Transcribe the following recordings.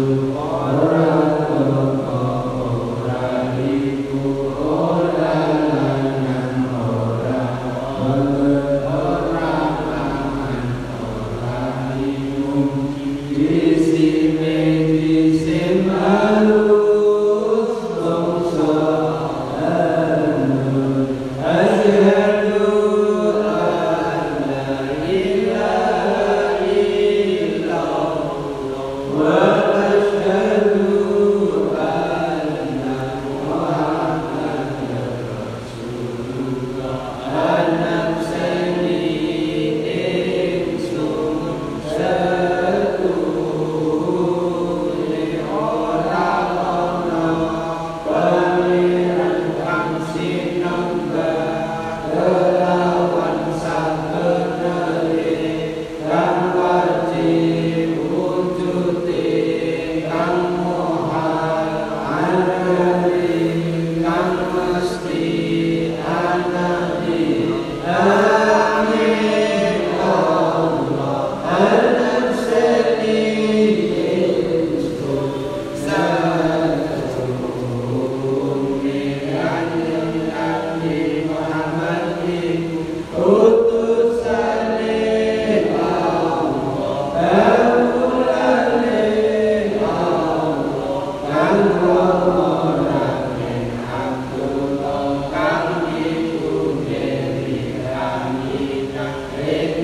Senhor.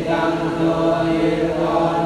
Amen.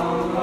Amen.